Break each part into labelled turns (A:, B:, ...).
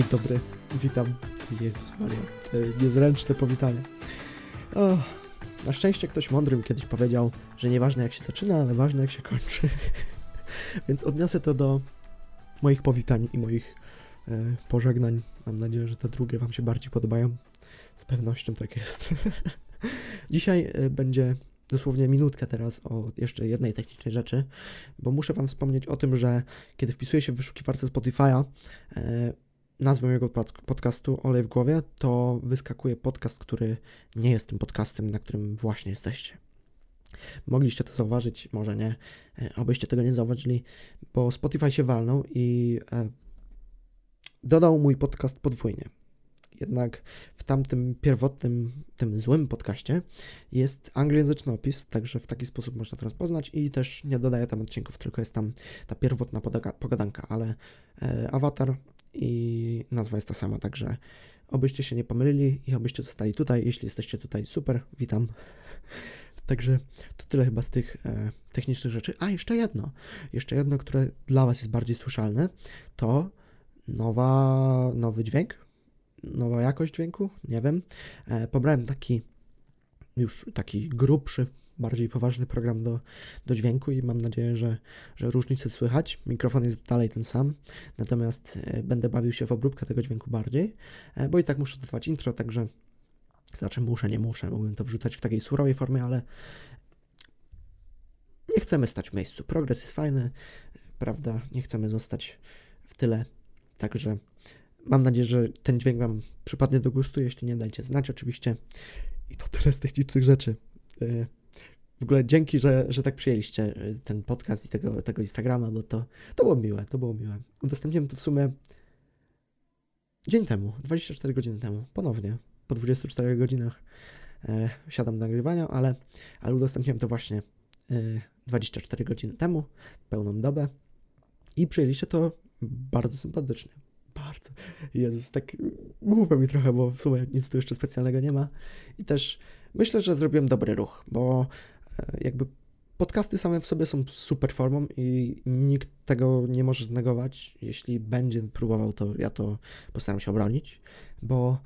A: Dzień dobry, witam. Jezus Maria, te niezręczne powitanie. O, na szczęście ktoś mądry mi kiedyś powiedział, że nieważne jak się zaczyna, ale ważne jak się kończy. Więc odniosę to do moich powitań i moich e, pożegnań. Mam nadzieję, że te drugie Wam się bardziej podobają. Z pewnością tak jest. Dzisiaj e, będzie dosłownie minutkę teraz o jeszcze jednej technicznej rzeczy, bo muszę Wam wspomnieć o tym, że kiedy wpisuję się w wyszukiwarce Spotify'a e, nazwę mojego pod- podcastu Olej w głowie, to wyskakuje podcast, który nie jest tym podcastem, na którym właśnie jesteście. Mogliście to zauważyć, może nie, e, obyście tego nie zauważyli, bo Spotify się walnął i e, dodał mój podcast podwójnie. Jednak w tamtym pierwotnym, tym złym podcaście jest anglojęzyczny opis, także w taki sposób można to rozpoznać i też nie dodaję tam odcinków, tylko jest tam ta pierwotna pogadanka, ale e, awatar i nazwa jest ta sama, także obyście się nie pomylili i obyście zostali tutaj. Jeśli jesteście tutaj, super, witam. Także to tyle chyba z tych e, technicznych rzeczy. A, jeszcze jedno. Jeszcze jedno, które dla Was jest bardziej słyszalne, to nowa, nowy dźwięk, nowa jakość dźwięku, nie wiem. E, pobrałem taki już taki grubszy, bardziej poważny program do, do dźwięku i mam nadzieję, że, że różnice słychać. Mikrofon jest dalej ten sam, natomiast e, będę bawił się w obróbkę tego dźwięku bardziej, e, bo i tak muszę dodawać intro, także znaczy muszę, nie muszę, mógłbym to wrzucać w takiej surowej formie, ale nie chcemy stać w miejscu. Progres jest fajny, prawda? Nie chcemy zostać w tyle, także mam nadzieję, że ten dźwięk Wam przypadnie do gustu, jeśli nie, dajcie znać oczywiście. I to tyle z technicznych rzeczy. W ogóle dzięki, że, że tak przyjęliście e, ten podcast i tego, tego Instagrama, bo to, to było miłe, to było miłe. Udostępniłem to w sumie dzień temu, 24 godziny temu, ponownie. Po 24 godzinach e, siadam do nagrywania, ale, ale udostępniłem to właśnie e, 24 godziny temu, pełną dobę i przyjęliście to bardzo sympatycznie. Bardzo. Jezus, tak głupio mi trochę, bo w sumie nic tu jeszcze specjalnego nie ma. I też myślę, że zrobiłem dobry ruch, bo jakby podcasty same w sobie są super formą i nikt tego nie może znegować. Jeśli będzie próbował, to ja to postaram się obronić, bo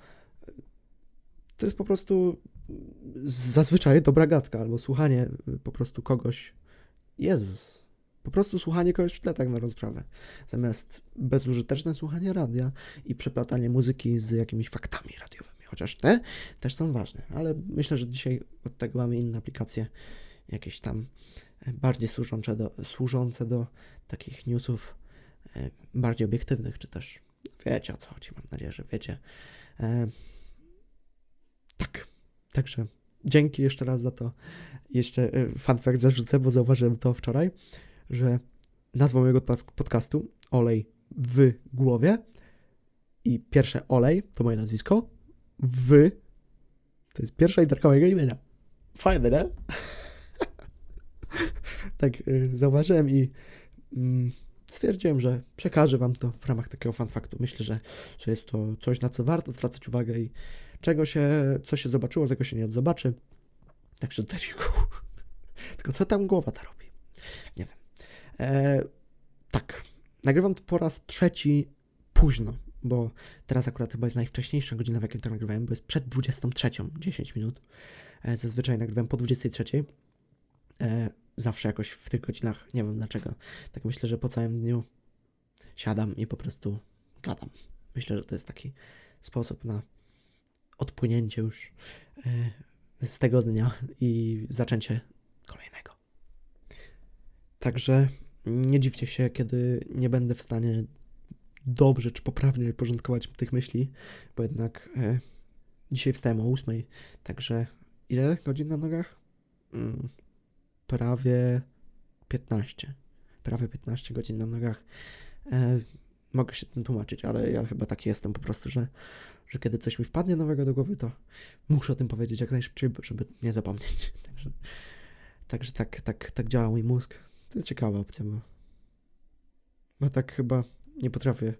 A: to jest po prostu zazwyczaj dobra gadka albo słuchanie po prostu kogoś. Jezus. Po prostu słuchanie kogoś w tle tak na rozprawę. Zamiast bezużyteczne słuchanie radia i przeplatanie muzyki z jakimiś faktami radiowymi. Chociaż te też są ważne, ale myślę, że dzisiaj od tego mamy inne aplikacje, jakieś tam bardziej służące do, służące do takich newsów e, bardziej obiektywnych, czy też wiecie o co chodzi, mam nadzieję, że wiecie. E, tak, także dzięki jeszcze raz za to. Jeszcze e, fun fact zarzucę, bo zauważyłem to wczoraj, że nazwą mojego pod- podcastu Olej w głowie i pierwsze Olej to moje nazwisko, w to jest pierwsza literka mojego imienia. Fajne, nie? tak y, zauważyłem i mm, stwierdziłem, że przekażę wam to w ramach takiego fun faktu. Myślę, że, że jest to coś, na co warto zwracać uwagę i czego się, co się zobaczyło, tego się nie odzobaczy. Także go. Tylko co tam głowa ta robi? Nie wiem. E, tak. Nagrywam to po raz trzeci późno, bo teraz akurat chyba jest najwcześniejsza godzina, w jakiej to nagrywałem, bo jest przed 23, 10 minut. E, zazwyczaj nagrywam po 23. E, zawsze jakoś w tych godzinach, nie wiem dlaczego. Tak myślę, że po całym dniu siadam i po prostu gadam. Myślę, że to jest taki sposób na odpłynięcie już e, z tego dnia i zaczęcie kolejnego. Także nie dziwcie się, kiedy nie będę w stanie dobrze czy poprawnie porządkować tych myśli, bo jednak e, dzisiaj wstałem o 8, także ile godzin na nogach? Mm, prawie 15. Prawie 15 godzin na nogach. E, mogę się tym tłumaczyć, ale ja chyba taki jestem po prostu, że, że kiedy coś mi wpadnie nowego do głowy, to muszę o tym powiedzieć jak najszybciej, żeby nie zapomnieć. Także, także tak, tak, tak działa mój mózg. To jest ciekawa opcja, bo, bo tak chyba nie potrafię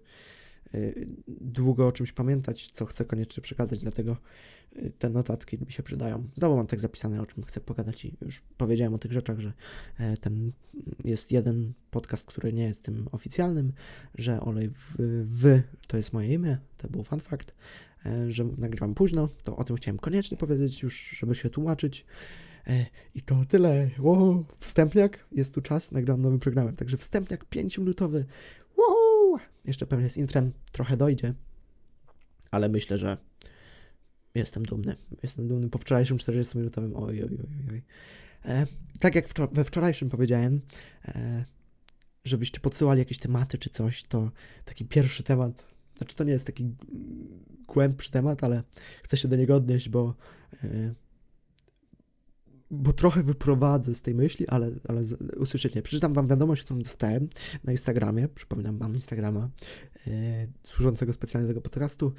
A: y, długo o czymś pamiętać, co chcę koniecznie przekazać, dlatego y, te notatki mi się przydają. Znowu mam tak zapisane, o czym chcę pogadać i już powiedziałem o tych rzeczach, że e, ten jest jeden podcast, który nie jest tym oficjalnym, że Olej w, w to jest moje imię, to był fun fact, e, że nagrywam późno, to o tym chciałem koniecznie powiedzieć już, żeby się tłumaczyć. E, I to tyle. Wow, wstępniak, jest tu czas, nagrałem nowym programem, także wstępniak 5-minutowy. Jeszcze pewnie z intrem trochę dojdzie, ale myślę, że jestem dumny. Jestem dumny po wczorajszym 40-minutowym. Oj, oj, oj, oj. E, tak jak wczor we wczorajszym powiedziałem, e, żebyście podsyłali jakieś tematy czy coś, to taki pierwszy temat, znaczy to nie jest taki głębszy temat, ale chcę się do niego odnieść, bo e, bo trochę wyprowadzę z tej myśli, ale, ale usłyszycie. Przeczytam wam wiadomość, którą dostałem na Instagramie. Przypominam, mam Instagrama yy, służącego specjalnie do tego podcastu.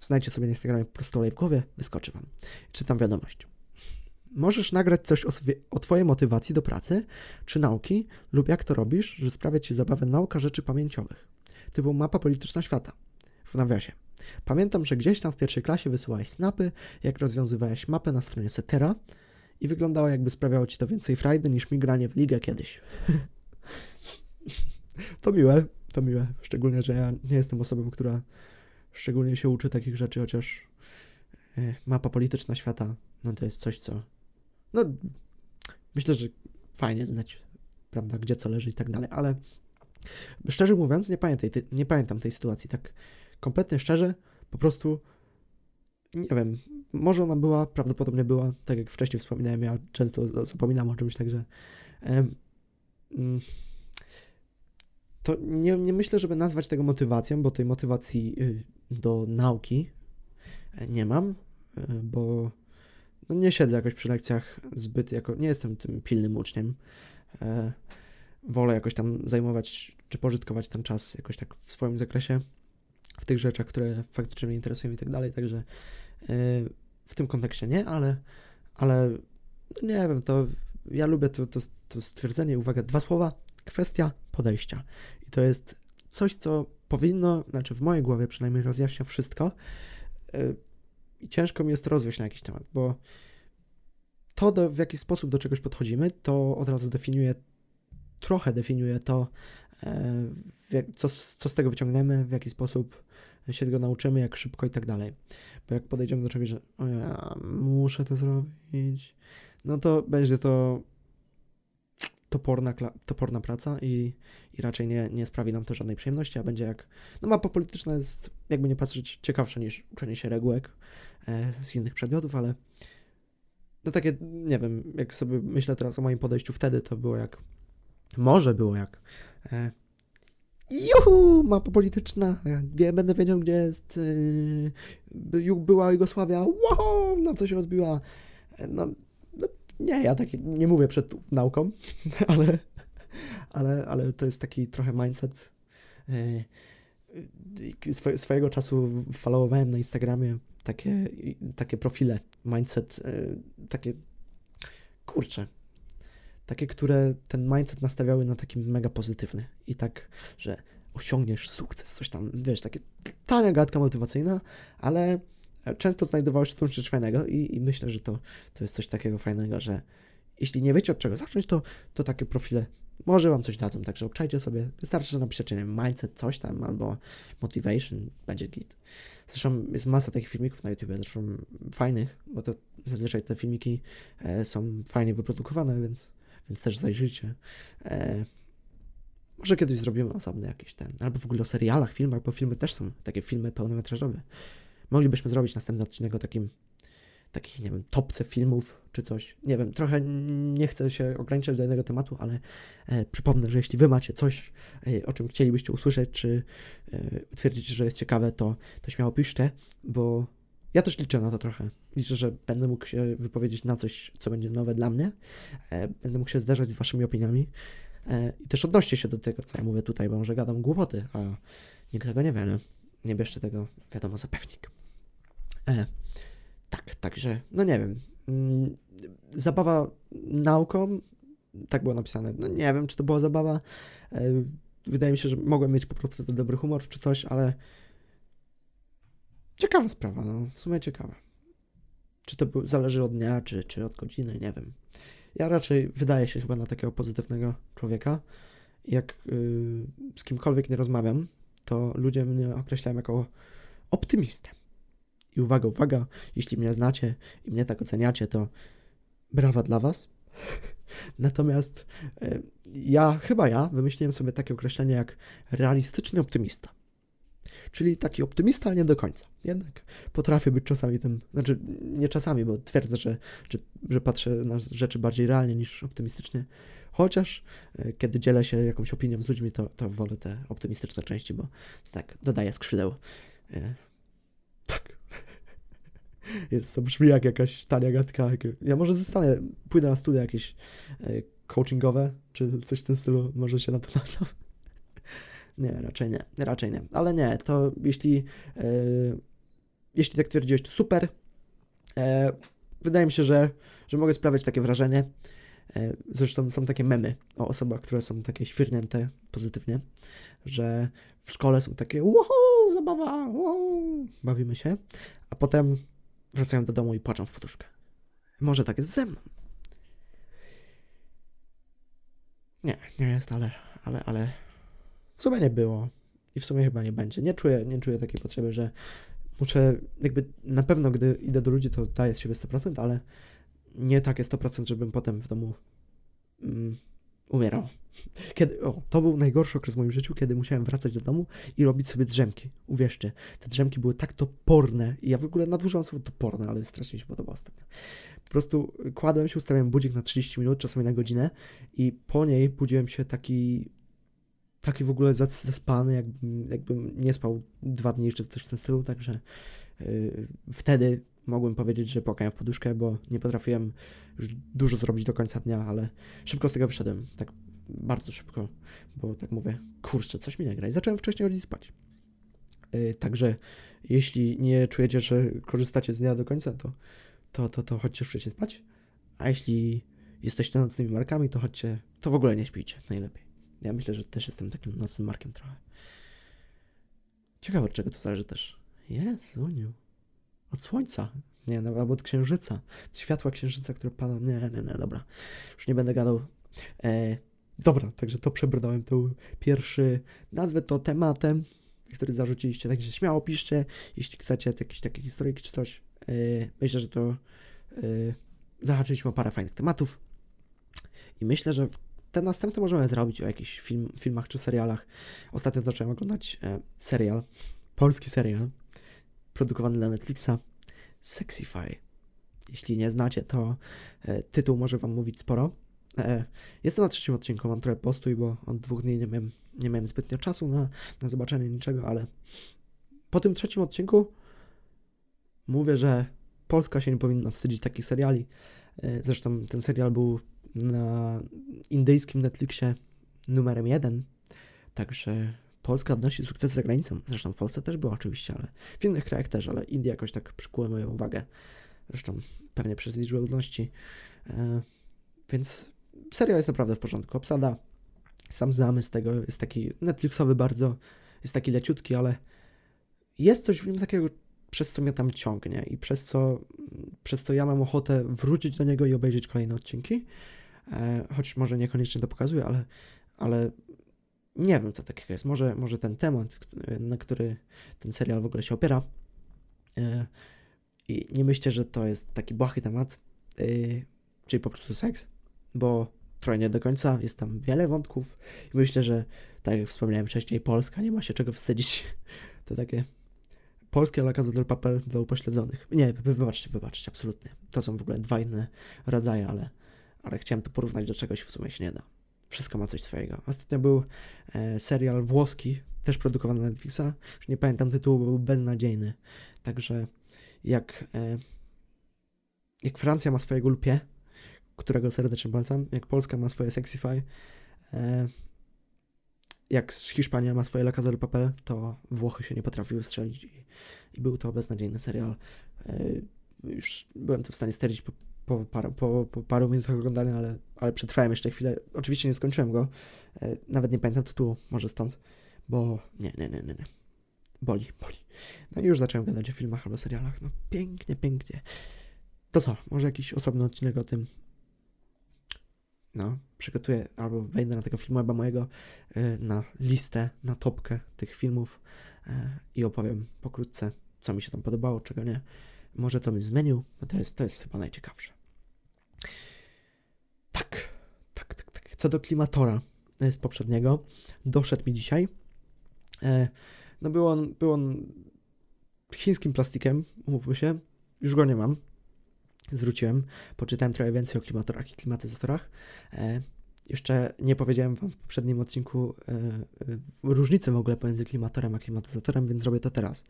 A: Znajdźcie sobie na Instagramie prosto w głowie, wyskoczy wam. Czytam wiadomość. Możesz nagrać coś o, sobie, o Twojej motywacji do pracy czy nauki lub jak to robisz, że sprawia Ci zabawę nauka rzeczy pamięciowych. Typu mapa polityczna świata. W nawiasie. Pamiętam, że gdzieś tam w pierwszej klasie wysyłałeś snapy, jak rozwiązywałeś mapę na stronie Setera, i wyglądało jakby sprawiało ci to więcej frajdy niż mi granie w ligę kiedyś. to miłe, to miłe. Szczególnie, że ja nie jestem osobą, która szczególnie się uczy takich rzeczy, chociaż e, mapa polityczna świata, no to jest coś, co no myślę, że fajnie znać, prawda, gdzie co leży i tak dalej, ale szczerze mówiąc, nie, pamiętaj, nie pamiętam tej sytuacji, tak kompletnie szczerze, po prostu nie wiem, może ona była, prawdopodobnie była, tak jak wcześniej wspominałem, ja często zapominam o czymś, także mm, to nie, nie myślę, żeby nazwać tego motywacją, bo tej motywacji y, do nauki e, nie mam, y, bo no nie siedzę jakoś przy lekcjach zbyt jako, nie jestem tym pilnym uczniem. E, wolę jakoś tam zajmować, czy pożytkować ten czas jakoś tak w swoim zakresie, w tych rzeczach, które faktycznie mnie interesują i tak dalej, także e, w tym kontekście nie, ale, ale no nie wiem, to ja lubię to, to, to stwierdzenie, uwaga, dwa słowa, kwestia podejścia. I to jest coś, co powinno, znaczy w mojej głowie przynajmniej rozjaśnia wszystko y, i ciężko mi jest rozwieść na jakiś temat, bo to, do, w jaki sposób do czegoś podchodzimy, to od razu definiuje, trochę definiuje to, e, co, co z tego wyciągniemy, w jaki sposób się tego nauczymy, jak szybko i tak dalej. Bo jak podejdziemy do czegoś, że o ja muszę to zrobić, no to będzie to toporna, toporna praca i, i raczej nie, nie sprawi nam to żadnej przyjemności, a będzie jak, no mapa polityczna jest, jakby nie patrzeć, ciekawsza niż uczenie się regułek e, z innych przedmiotów, ale no takie, nie wiem, jak sobie myślę teraz o moim podejściu wtedy, to było jak, może było jak e, Juhu, mapa polityczna. Ja będę wiedział, gdzie jest yy, była Jugosławia. Wow, na co się rozbiła. No, no, nie, ja tak nie mówię przed nauką, ale, ale, ale to jest taki trochę mindset. Yy, swojego czasu followowałem na Instagramie takie, takie profile, mindset, yy, takie kurcze, takie, które ten mindset nastawiały na taki mega pozytywny i tak, że osiągniesz sukces, coś tam, wiesz, takie tania gadka motywacyjna, ale często znajdowało się w tym coś fajnego i, i, myślę, że to, to jest coś takiego fajnego, że jeśli nie wiecie od czego zacząć, to, to takie profile może wam coś dadzą, także obczajcie sobie, wystarczy, że napiszecie, nie wiem, mindset, coś tam, albo motivation, będzie git. Zresztą jest masa takich filmików na YouTube, zresztą fajnych, bo to zazwyczaj te filmiki e, są fajnie wyprodukowane, więc więc też zajrzyjcie. E, może kiedyś zrobimy osobny jakiś ten, albo w ogóle o serialach, filmach, bo filmy też są takie filmy pełnometrażowe. Moglibyśmy zrobić następny odcinek o takim, takich, nie wiem, topce filmów czy coś. Nie wiem, trochę nie chcę się ograniczać do jednego tematu, ale e, przypomnę, że jeśli wy macie coś, e, o czym chcielibyście usłyszeć, czy e, twierdzicie, że jest ciekawe, to, to śmiało piszcie, bo ja też liczę na to trochę. Liczę, że będę mógł się wypowiedzieć na coś, co będzie nowe dla mnie. E, będę mógł się zderzać z waszymi opiniami. E, I też odnoście się do tego, co ja mówię tutaj, bo może gadam głupoty, a nikt tego nie wie. No. Nie bierzcie tego, wiadomo, za pewnik. E, tak, także, no nie wiem. Mm, zabawa nauką, tak było napisane. No nie wiem, czy to była zabawa. Wydaje mi się, że mogłem mieć po prostu dobry humor czy coś, ale ciekawa sprawa, no, w sumie ciekawa. Czy to zależy od dnia, czy, czy od godziny, nie wiem. Ja raczej wydaję się chyba na takiego pozytywnego człowieka. Jak yy, z kimkolwiek nie rozmawiam, to ludzie mnie określają jako optymistę. I uwaga, uwaga, jeśli mnie znacie i mnie tak oceniacie, to brawa dla was. Natomiast yy, ja, chyba ja, wymyśliłem sobie takie określenie jak realistyczny optymista. Czyli taki optymista, ale nie do końca. Jednak potrafię być czasami tym, znaczy nie czasami, bo twierdzę, że, że, że patrzę na rzeczy bardziej realnie niż optymistycznie. Chociaż e, kiedy dzielę się jakąś opinią z ludźmi, to, to wolę te optymistyczne części, bo tak dodaje skrzydeł. E, tak. Jest, to brzmi jak jakaś tania gadka. Ja może zostanę, pójdę na studia jakieś e, coachingowe, czy coś w tym stylu, może się na to nadam. Nie, raczej nie, raczej nie. Ale nie, to jeśli, e, jeśli tak twierdziłeś, to super. E, wydaje mi się, że, że mogę sprawiać takie wrażenie. E, zresztą są takie memy o osobach, które są takie świrnięte pozytywnie, że w szkole są takie wow, zabawa, wow, bawimy się, a potem wracają do domu i płaczą w poduszkę. Może tak jest ze mną. Nie, nie jest, ale, ale, ale w sumie nie było i w sumie chyba nie będzie. Nie czuję, nie czuję takiej potrzeby, że muszę, jakby na pewno, gdy idę do ludzi, to daję z siebie 100%, ale nie takie 100%, żebym potem w domu mm, umierał. Kiedy, o, to był najgorszy okres w moim życiu, kiedy musiałem wracać do domu i robić sobie drzemki. Uwierzcie, te drzemki były tak toporne i ja w ogóle nadużywam słowo toporne, ale strasznie mi się podoba ostatnio. Po prostu kładłem się, ustawiałem budzik na 30 minut, czasami na godzinę i po niej budziłem się taki taki w ogóle zaspany, jakbym, jakbym nie spał dwa dni czy coś w tym stylu, także yy, wtedy mogłem powiedzieć, że płakałem w poduszkę, bo nie potrafiłem już dużo zrobić do końca dnia, ale szybko z tego wyszedłem, tak bardzo szybko, bo tak mówię, kurczę, coś mi nie gra i zacząłem wcześniej chodzić spać. Yy, także jeśli nie czujecie, że korzystacie z dnia do końca, to, to, to, to chodźcie wcześniej spać, a jeśli jesteście nocnymi markami, to chodźcie, to w ogóle nie śpijcie, najlepiej. Ja myślę, że też jestem takim nocnym markiem trochę. Ciekawe, od czego to zależy też. Jezuniu. Od słońca. Nie, no, albo od księżyca. Światła księżyca, które pada. Nie, nie, nie, dobra. Już nie będę gadał. E, dobra, także to przebrodałem. To pierwszy, nazwę to tematem, który zarzuciliście. Także śmiało piszcie, jeśli chcecie jakieś takie historyjki czy coś. E, myślę, że to e, zahaczyliśmy o parę fajnych tematów. I myślę, że w te następne możemy zrobić o jakichś film, filmach czy serialach. Ostatnio zacząłem oglądać e, serial, polski serial, produkowany dla Netflixa, Sexify. Jeśli nie znacie, to e, tytuł może Wam mówić sporo. E, jestem na trzecim odcinku, mam trochę postój, bo od dwóch dni nie miałem, nie miałem zbytnio czasu na, na zobaczenie niczego, ale po tym trzecim odcinku mówię, że Polska się nie powinna wstydzić takich seriali. E, zresztą ten serial był na indyjskim Netflixie numerem jeden. Także Polska odnosi sukces za granicą. Zresztą w Polsce też było oczywiście, ale w innych krajach też, ale Indie jakoś tak przykuły moją uwagę. Zresztą pewnie przez liczbę ludności. E, więc serial jest naprawdę w porządku. Obsada, sam zamysł tego jest taki Netflixowy bardzo, jest taki leciutki, ale jest coś w nim takiego, przez co mnie tam ciągnie i przez co, przez co ja mam ochotę wrócić do niego i obejrzeć kolejne odcinki. E, choć może niekoniecznie to pokazuje, ale, ale nie wiem, co takiego jest. Może, może ten temat, na który ten serial w ogóle się opiera. E, I nie myślę, że to jest taki błahy temat, e, czyli po prostu seks, bo trochę nie do końca, jest tam wiele wątków i myślę, że tak jak wspomniałem wcześniej, Polska nie ma się czego wstydzić. To takie polskie La Casa del Papel dla upośledzonych. Nie, wybaczcie, wybaczcie, absolutnie. To są w ogóle dwa inne rodzaje, ale ale chciałem to porównać do czegoś, w sumie się nie da. Wszystko ma coś swojego. Ostatnio był e, serial włoski, też produkowany na Netflixa. Już nie pamiętam tytułu, bo był beznadziejny. Także jak, e, jak Francja ma swojego lupie, którego serdecznie polecam, jak Polska ma swoje Sexify, e, jak Hiszpania ma swoje La Casa del Papel, to Włochy się nie potrafiły strzelić i, i był to beznadziejny serial. E, już byłem to w stanie stwierdzić po po, par, po, po paru minutach oglądania, ale, ale przetrwałem jeszcze chwilę. Oczywiście nie skończyłem go, e, nawet nie pamiętam tytułu, może stąd, bo nie, nie, nie, nie, nie. boli, boli. No i już zacząłem gadać o filmach albo serialach. No pięknie, pięknie. To co, może jakiś osobny odcinek o tym no, przygotuję albo wejdę na tego filmu albo mojego y, na listę, na topkę tych filmów y, i opowiem pokrótce, co mi się tam podobało, czego nie. Może co bym zmienił, no to jest, to jest chyba najciekawsze. Tak, tak, tak, tak. Co do klimatora z poprzedniego, doszedł mi dzisiaj. E, no był on, był on chińskim plastikiem, umówmy się, już go nie mam, zwróciłem, poczytałem trochę więcej o klimatorach i klimatyzatorach. E, jeszcze nie powiedziałem Wam w poprzednim odcinku e, e, różnicy w ogóle pomiędzy klimatorem a klimatyzatorem, więc zrobię to teraz.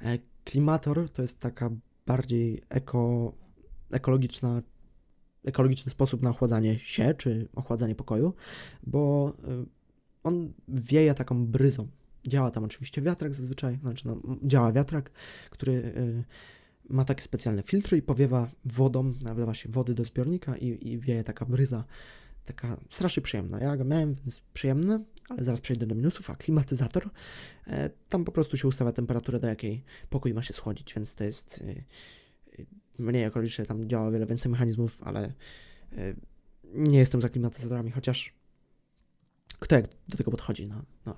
A: E, klimator to jest taka bardziej eko, ekologiczna, ekologiczny sposób na ochładzanie się czy ochładzanie pokoju, bo e, on wieje taką bryzą. Działa tam oczywiście wiatrak zazwyczaj, znaczy no, działa wiatrak, który e, ma takie specjalne filtry i powiewa wodą, nawlewa się wody do zbiornika i, i wieje taka bryza, taka strasznie przyjemna. Ja go miałem, więc przyjemne, ale zaraz przejdę do minusów, a klimatyzator, e, tam po prostu się ustawia temperaturę, do jakiej pokój ma się schłodzić, więc to jest e, mniej ekologiczne, tam działa wiele więcej mechanizmów, ale e, nie jestem za klimatyzatorami, chociaż kto jak do tego podchodzi, no. no.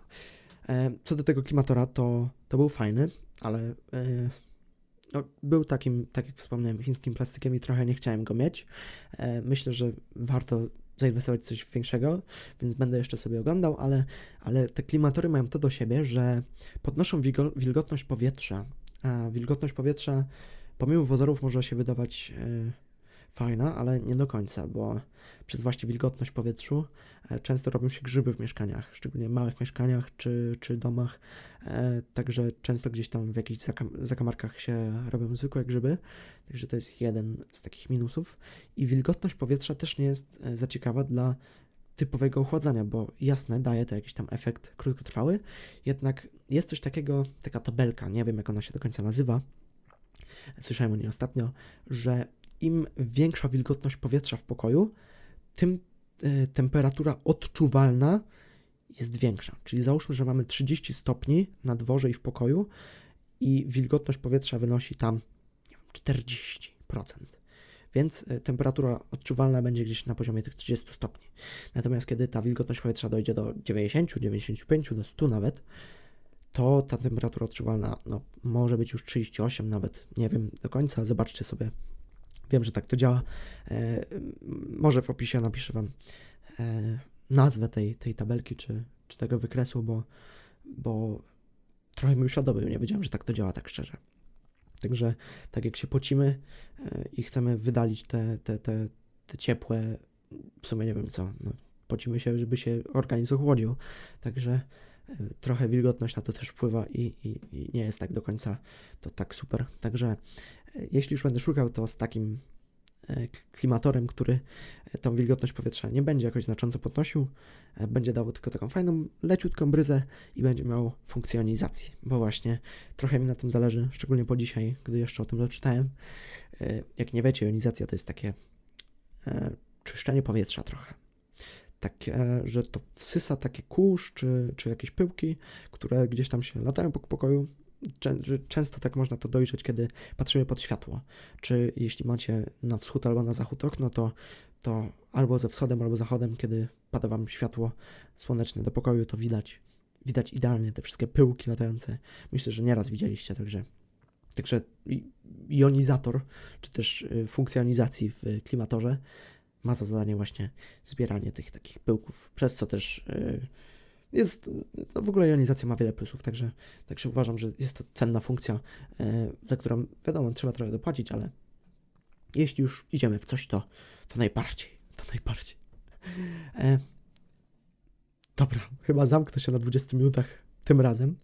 A: E, co do tego klimatora, to, to był fajny, ale e, no, był takim, tak jak wspomniałem, chińskim plastykiem i trochę nie chciałem go mieć. Myślę, że warto zainwestować w coś większego, więc będę jeszcze sobie oglądał, ale, ale te klimatory mają to do siebie, że podnoszą wilgotność powietrza, a wilgotność powietrza pomimo pozorów może się wydawać e, fajna, ale nie do końca, bo przez właśnie wilgotność powietrzu e, często robią się grzyby w mieszkaniach, szczególnie w małych mieszkaniach czy, czy domach, e, także często gdzieś tam w jakichś zakamarkach się robią zwykłe grzyby, także to jest jeden z takich minusów. I wilgotność powietrza też nie jest za ciekawa dla typowego ochładzania, bo jasne, daje to jakiś tam efekt krótkotrwały, jednak jest coś takiego, taka tabelka, nie wiem jak ona się do końca nazywa, słyszałem o niej ostatnio, że im większa wilgotność powietrza w pokoju, tym y, temperatura odczuwalna jest większa. Czyli załóżmy, że mamy 30 stopni na dworze i w pokoju i wilgotność powietrza wynosi tam nie wiem, 40%. Więc y, temperatura odczuwalna będzie gdzieś na poziomie tych 30 stopni. Natomiast kiedy ta wilgotność powietrza dojdzie do 90, 95, do 100 nawet, to ta temperatura odczuwalna no, może być już 38 nawet, nie wiem do końca. Zobaczcie sobie Wiem, że tak to działa. E, może w opisie napiszę Wam e, nazwę tej, tej tabelki czy, czy tego wykresu, bo, bo trochę mi uświadomił, nie wiedziałem, że tak to działa, tak szczerze. Także tak jak się pocimy e, i chcemy wydalić te, te, te, te ciepłe, w sumie nie wiem co, no, pocimy się, żeby się organizm ochłodził. Także trochę wilgotność na to też wpływa i, i, i, nie jest tak do końca to tak super. Także jeśli już będę szukał, to z takim e, klimatorem, który tą wilgotność powietrza nie będzie jakoś znacząco podnosił, e, będzie dawał tylko taką fajną, leciutką bryzę i będzie miał funkcjonizację, bo właśnie trochę mi na tym zależy, szczególnie po dzisiaj, gdy jeszcze o tym doczytałem. E, jak nie wiecie, jonizacja to jest takie czyszczenie powietrza trochę. Tak, że to wsysa takie kurz czy, czy jakieś pyłki, które gdzieś tam się latają po pokoju, Często tak można to dojrzeć, kiedy patrzymy pod światło. Czy jeśli macie na wschód albo na zachód okno, to, to albo ze wschodem, albo zachodem, kiedy pada wam światło słoneczne do pokoju, to widać, widać idealnie te wszystkie pyłki latające. Myślę, że nieraz widzieliście, także, także jonizator, czy też y, funkcjonizacji w klimatorze ma za zadanie właśnie zbieranie tych takich pyłków, przez co też yy, jest, no w ogóle jonizacja ma wiele plusów, także, także uważam, że jest to cenna funkcja, e, za którą wiadomo, trzeba trochę dopłacić, ale jeśli już idziemy w coś, to, to najbardziej, to najbardziej. E, dobra, chyba zamknę się na 20 minutach tym razem.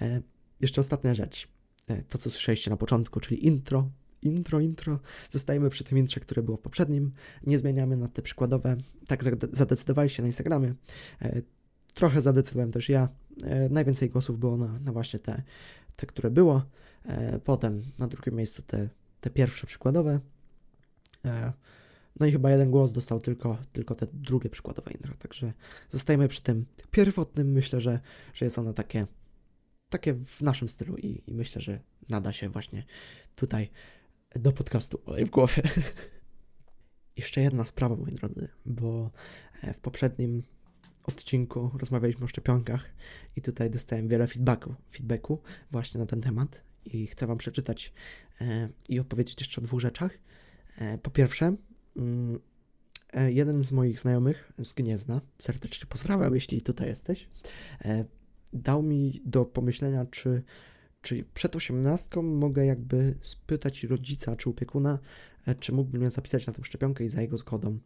A: E, jeszcze ostatnia rzecz. E, to, co słyszeliście na początku, czyli intro. Intro, intro. Zostajemy przy tym intrze, które było w poprzednim. Nie zmieniamy na te przykładowe. Tak zadecydowaliście na Instagramie. E, Trochę zadecydowałem też ja. E, najwięcej głosów było na, na właśnie te, te, które było. E, potem na drugim miejscu te, te pierwsze przykładowe. No i chyba jeden głos dostał tylko, tylko te drugie przykładowe intro. Także zostajemy przy tym pierwotnym. Myślę, że, że jest ono takie takie w naszym stylu i, i myślę, że nada się właśnie tutaj do podcastu w głowie. Jeszcze jedna sprawa, moi drodzy, bo e, w poprzednim odcinku rozmawialiśmy o szczepionkach i tutaj dostałem wiele feedbacku, feedbacku właśnie na ten temat i chcę Wam przeczytać e, i opowiedzieć jeszcze o dwóch rzeczach. E, po pierwsze, mm, jeden z moich znajomych z Gniezna, serdecznie pozdrawiam, jeśli tutaj jesteś, dał mi do pomyślenia, czy, czy przed osiemnastką mogę jakby spytać rodzica czy opiekuna, e, czy mógłby mnie zapisać na tę szczepionkę i za jego zgodą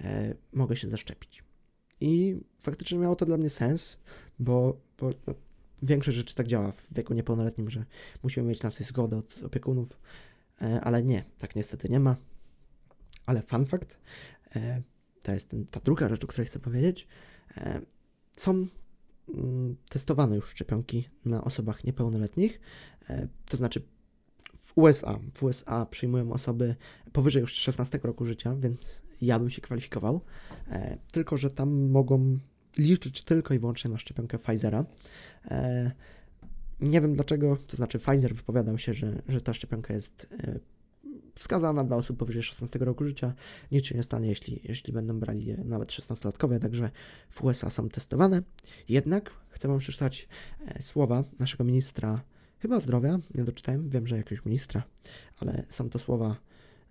A: e, mogę się zaszczepić. I faktycznie miało to dla mnie sens, bo, bo no, większość rzeczy tak działa w wieku niepełnoletnim, że musimy mieć na coś zgodę od opiekunów, e, ale nie, tak niestety nie ma. Ale fun fact, e, to jest ten, ta druga rzecz, o której chcę powiedzieć, e, są mm, testowane już szczepionki na osobach niepełnoletnich, e, to znaczy w USA, w USA przyjmują osoby powyżej już 16 roku życia, więc ja bym się kwalifikował, e, tylko że tam mogą liczyć tylko i wyłącznie na szczepionkę Pfizera. E, nie wiem dlaczego, to znaczy Pfizer wypowiadał się, że, że ta szczepionka jest wskazana dla osób powyżej 16 roku życia. Nic się nie stanie, jeśli, jeśli będą brali je nawet 16-latkowie, także w USA są testowane. Jednak chcę Wam przeczytać e, słowa naszego ministra chyba zdrowia, nie doczytałem, wiem, że jakiegoś ministra, ale są to słowa,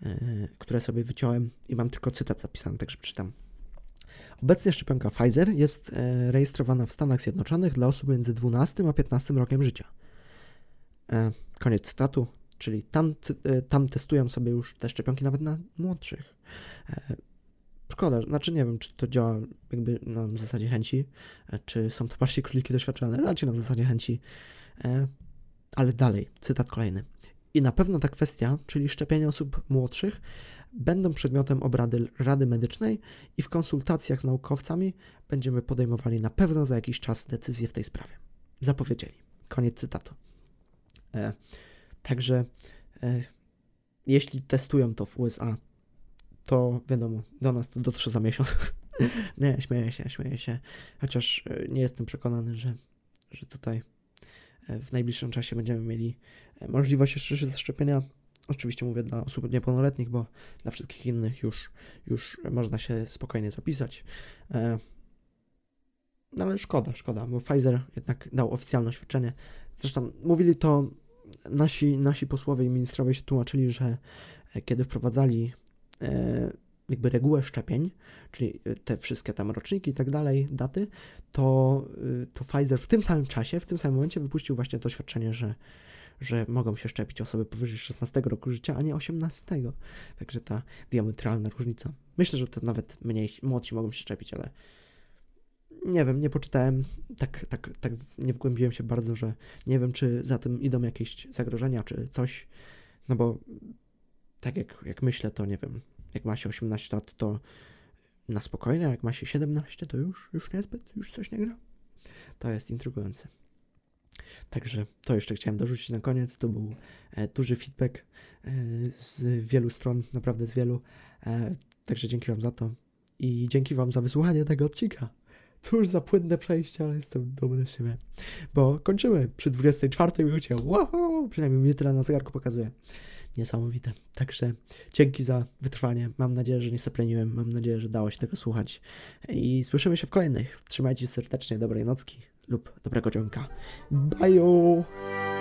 A: e, które sobie wyciąłem i mam tylko cytat zapisany, także przeczytam. Obecnie szczepionka Pfizer jest e, rejestrowana w Stanach Zjednoczonych dla osób między 12 a 15 rokiem życia. Koniec cytatu, czyli tam, e, tam testują sobie już te szczepionki nawet na młodszych. E, szkoda, znaczy nie wiem, czy to działa jakby na zasadzie chęci, e, czy są to bardziej króliki doświadczalne, raczej na zasadzie chęci. Ale dalej, cytat kolejny. I na pewno ta kwestia, czyli szczepienie osób młodszych, będą przedmiotem obrady Rady Medycznej i w konsultacjach z naukowcami będziemy podejmowali na pewno za jakiś czas decyzję w tej sprawie. Zapowiedzieli. Koniec cytatu. E, także e, jeśli testują to w USA, to wiadomo, do nas to dotrze za miesiąc. nie, śmieję się, śmieję się. Chociaż e, nie jestem przekonany, że, że tutaj e, w najbliższym czasie będziemy mieli e, możliwość jeszcze zaszczepienia. Oczywiście mówię dla osób niepełnoletnich, bo dla wszystkich innych już, już można się spokojnie zapisać. No ale szkoda, szkoda, bo Pfizer jednak dał oficjalne oświadczenie. Zresztą mówili to nasi, nasi posłowie i ministrowie się tłumaczyli, że e, kiedy wprowadzali e, jakby regułę szczepień, czyli e, te wszystkie tam roczniki i tak dalej, daty, to, to Pfizer w tym samym czasie, w tym samym momencie wypuścił właśnie to oświadczenie, że, że mogą się szczepić osoby powyżej 16 roku życia, a nie 18. Także ta diametralna różnica. Myślę, że to nawet mniej, młodsi mogą się szczepić, ale nie wiem, nie poczytałem, tak, tak, tak nie wgłębiłem się bardzo, że nie wiem, czy za tym idą jakieś zagrożenia, czy coś, no bo tak jak, jak myślę, to nie wiem, jak ma się 18 lat, to na spokojnie, a jak ma się 17, to już, już niezbyt, już coś nie gra. To jest intrygujące. Także to jeszcze chciałem dorzucić na koniec. To był e, duży feedback e, z wielu stron, naprawdę z wielu. E, także dzięki Wam za to i dzięki Wam za wysłuchanie tego odcinka. Cóż za płynne przejście, ale jestem dumny z siebie. Bo kończymy przy 24 minucie. Wow! Przynajmniej mnie tyle na zegarku pokazuje. Niesamowite. Także dzięki za wytrwanie. Mam nadzieję, że nie zapleniłem. Mam nadzieję, że dało się tego słuchać. I słyszymy się w kolejnych. Trzymajcie się serdecznie. Dobrej nocki lub dobrego dzionka. Bye!